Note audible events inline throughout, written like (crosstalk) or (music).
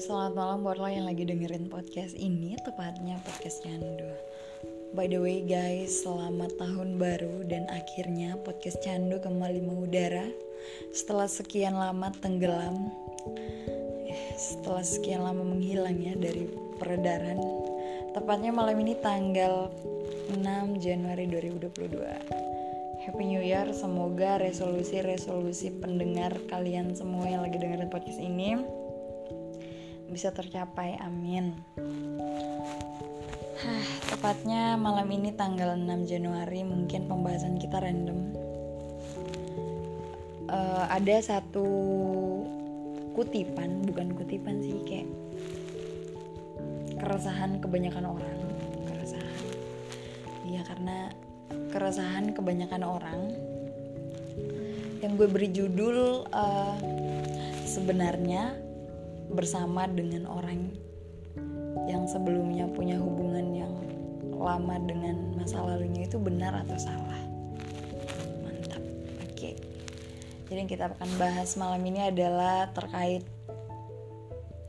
selamat malam buat lo yang lagi dengerin podcast ini Tepatnya podcast Candu. By the way guys, selamat tahun baru Dan akhirnya podcast Candu kembali mengudara. Setelah sekian lama tenggelam eh, Setelah sekian lama menghilang ya dari peredaran Tepatnya malam ini tanggal 6 Januari 2022 Happy New Year, semoga resolusi-resolusi pendengar kalian semua yang lagi dengerin podcast ini bisa tercapai amin. Hah, tepatnya malam ini tanggal 6 Januari mungkin pembahasan kita random. Uh, ada satu kutipan bukan kutipan sih kayak keresahan kebanyakan orang. Keresahan. Iya karena keresahan kebanyakan orang. Yang gue beri judul uh, sebenarnya bersama dengan orang yang sebelumnya punya hubungan yang lama dengan masa lalunya itu benar atau salah? Mantap. Oke. Jadi yang kita akan bahas malam ini adalah terkait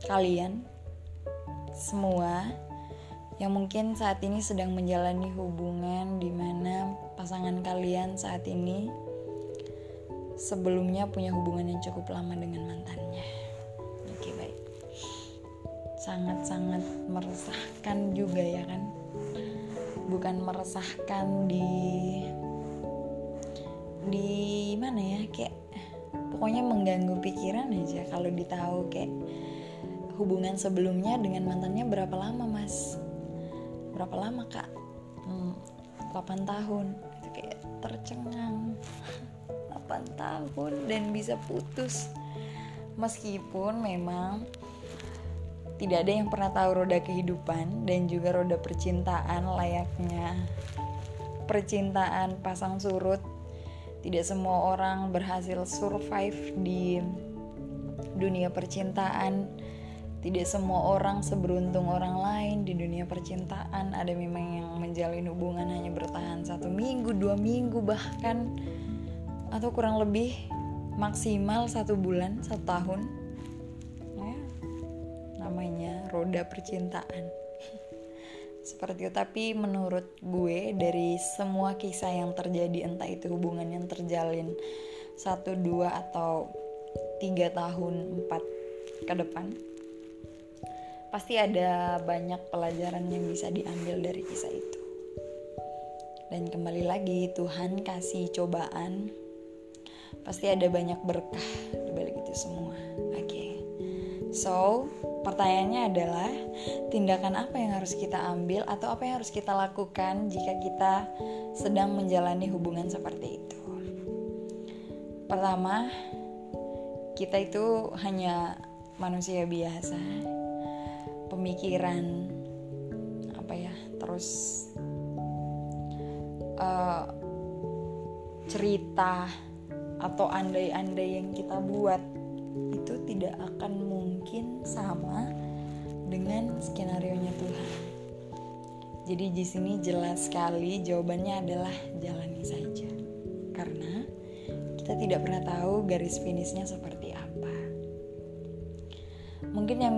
kalian semua yang mungkin saat ini sedang menjalani hubungan di mana pasangan kalian saat ini sebelumnya punya hubungan yang cukup lama dengan mantannya sangat-sangat meresahkan juga ya kan? Bukan meresahkan di di mana ya kayak pokoknya mengganggu pikiran aja kalau ditahu kayak hubungan sebelumnya dengan mantannya berapa lama mas? Berapa lama kak? Hmm, 8 tahun. Itu kayak tercengang. (laughs) 8 tahun dan bisa putus. Meskipun memang tidak ada yang pernah tahu roda kehidupan dan juga roda percintaan layaknya percintaan pasang surut. Tidak semua orang berhasil survive di dunia percintaan. Tidak semua orang seberuntung orang lain di dunia percintaan. Ada memang yang menjalin hubungan hanya bertahan satu minggu, dua minggu bahkan atau kurang lebih maksimal satu bulan, satu tahun namanya roda percintaan (laughs) seperti itu tapi menurut gue dari semua kisah yang terjadi entah itu hubungan yang terjalin satu dua atau tiga tahun empat ke depan pasti ada banyak pelajaran yang bisa diambil dari kisah itu dan kembali lagi Tuhan kasih cobaan pasti ada banyak berkah di balik itu semua. So Pertanyaannya adalah tindakan apa yang harus kita ambil atau apa yang harus kita lakukan jika kita sedang menjalani hubungan seperti itu. Pertama, kita itu hanya manusia biasa. Pemikiran apa ya? Terus uh, cerita atau andai-andai yang kita buat itu tidak akan mungkin sama dengan skenario nya Tuhan. Jadi di sini jelas sekali jawabannya adalah jalani saja. Karena kita tidak pernah tahu garis finishnya seperti apa. Mungkin yang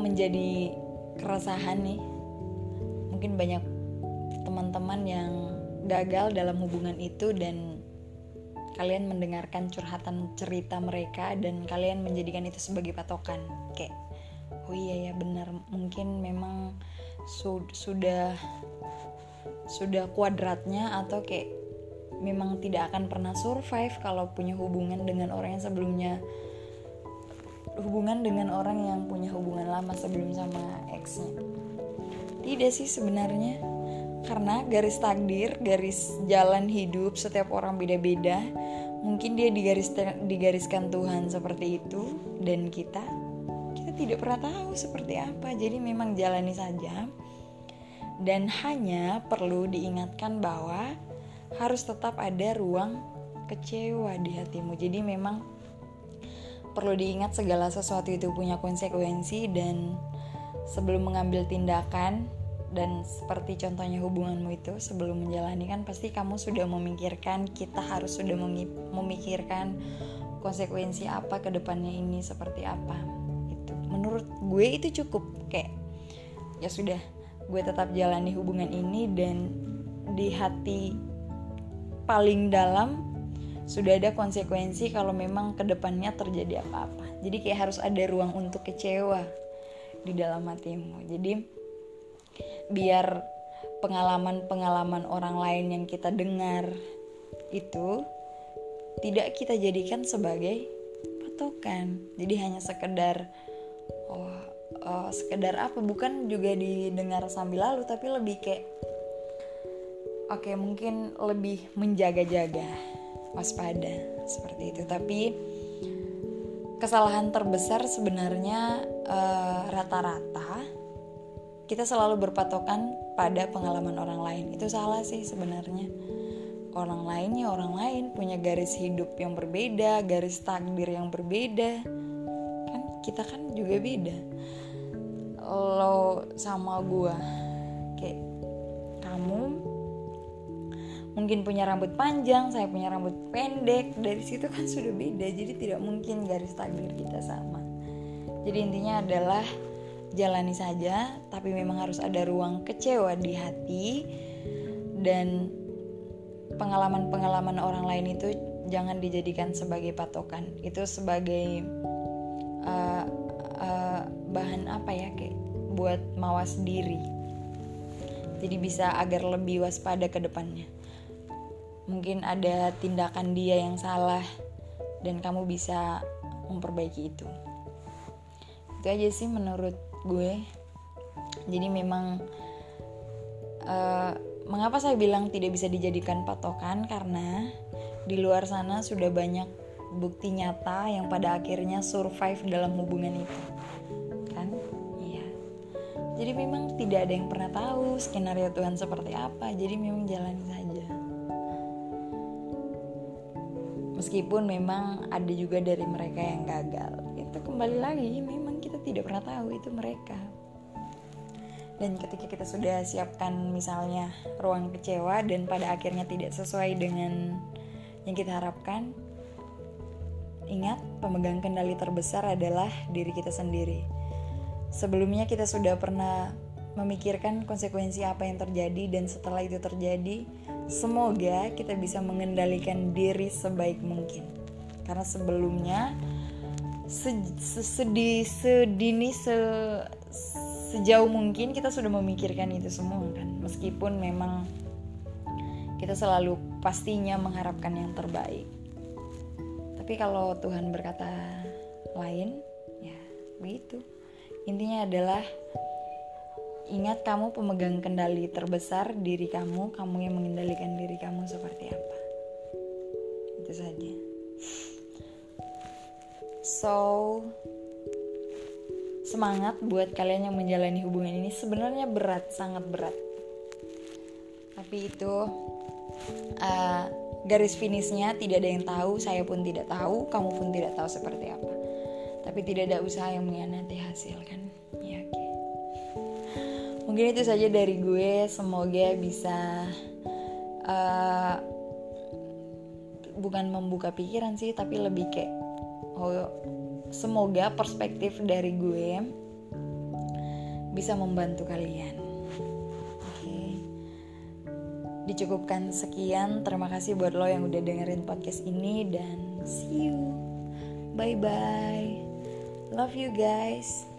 menjadi keresahan nih, mungkin banyak teman-teman yang gagal dalam hubungan itu dan kalian mendengarkan curhatan cerita mereka dan kalian menjadikan itu sebagai patokan. Kayak oh iya ya benar. Mungkin memang su sudah sudah kuadratnya atau kayak memang tidak akan pernah survive kalau punya hubungan dengan orang yang sebelumnya hubungan dengan orang yang punya hubungan lama sebelum sama exnya. Tidak sih sebenarnya karena garis takdir, garis jalan hidup setiap orang beda-beda. Mungkin dia digaris digariskan Tuhan seperti itu dan kita kita tidak pernah tahu seperti apa. Jadi memang jalani saja. Dan hanya perlu diingatkan bahwa harus tetap ada ruang kecewa di hatimu. Jadi memang perlu diingat segala sesuatu itu punya konsekuensi dan sebelum mengambil tindakan dan seperti contohnya hubunganmu itu sebelum menjalani kan pasti kamu sudah memikirkan kita harus sudah memikirkan konsekuensi apa ke depannya ini seperti apa itu menurut gue itu cukup kayak ya sudah gue tetap jalani hubungan ini dan di hati paling dalam sudah ada konsekuensi kalau memang ke depannya terjadi apa-apa. Jadi kayak harus ada ruang untuk kecewa di dalam hatimu. Jadi biar pengalaman-pengalaman orang lain yang kita dengar itu tidak kita jadikan sebagai patokan. Jadi hanya sekedar oh uh, sekedar apa? Bukan juga didengar sambil lalu tapi lebih kayak oke okay, mungkin lebih menjaga-jaga waspada seperti itu. Tapi kesalahan terbesar sebenarnya eh, rata-rata uh, kita selalu berpatokan pada pengalaman orang lain. Itu salah sih sebenarnya. Orang lain ya orang lain punya garis hidup yang berbeda garis takdir yang berbeda. Kan kita kan juga beda. Lo sama gue kayak kamu mungkin punya rambut panjang saya punya rambut pendek. Dari situ kan sudah beda jadi tidak mungkin garis takdir kita sama. Jadi intinya adalah jalani saja tapi memang harus ada ruang kecewa di hati. Dan pengalaman-pengalaman orang lain itu jangan dijadikan sebagai patokan. Itu sebagai uh, uh, bahan apa ya kayak buat mawas diri. Jadi bisa agar lebih waspada ke depannya. Mungkin ada tindakan dia yang salah dan kamu bisa memperbaiki itu. Itu aja sih menurut gue. Jadi memang uh, mengapa saya bilang tidak bisa dijadikan patokan? Karena di luar sana sudah banyak bukti nyata yang pada akhirnya survive dalam hubungan itu. Kan? Iya. Jadi memang tidak ada yang pernah tahu skenario Tuhan seperti apa. Jadi memang jalani saja. Meskipun memang ada juga dari mereka yang gagal. Itu kembali lagi memang tidak pernah tahu itu mereka. Dan ketika kita sudah siapkan misalnya ruang kecewa dan pada akhirnya tidak sesuai dengan yang kita harapkan ingat pemegang kendali terbesar adalah diri kita sendiri. Sebelumnya kita sudah pernah memikirkan konsekuensi apa yang terjadi dan setelah itu terjadi semoga kita bisa mengendalikan diri sebaik mungkin. Karena sebelumnya sedih sedini se sejauh mungkin kita sudah memikirkan itu semua kan. Meskipun memang kita selalu pastinya mengharapkan yang terbaik. Tapi kalau Tuhan berkata lain ya begitu. Intinya adalah ingat kamu pemegang kendali terbesar diri kamu kamu yang mengendalikan diri kamu seperti apa. Itu saja So semangat buat kalian yang menjalani hubungan ini sebenarnya berat, sangat berat. Tapi itu uh, garis finishnya tidak ada yang tahu, saya pun tidak tahu, kamu pun tidak tahu seperti apa. Tapi tidak ada usaha yang mengkhianati hasil kan? Ya. Mungkin itu saja dari gue. Semoga bisa uh, bukan membuka pikiran sih, tapi lebih kayak semoga perspektif dari gue bisa membantu kalian. Oke. Dicukupkan sekian. Terima kasih buat lo yang udah dengerin podcast ini dan see you. Bye bye love you guys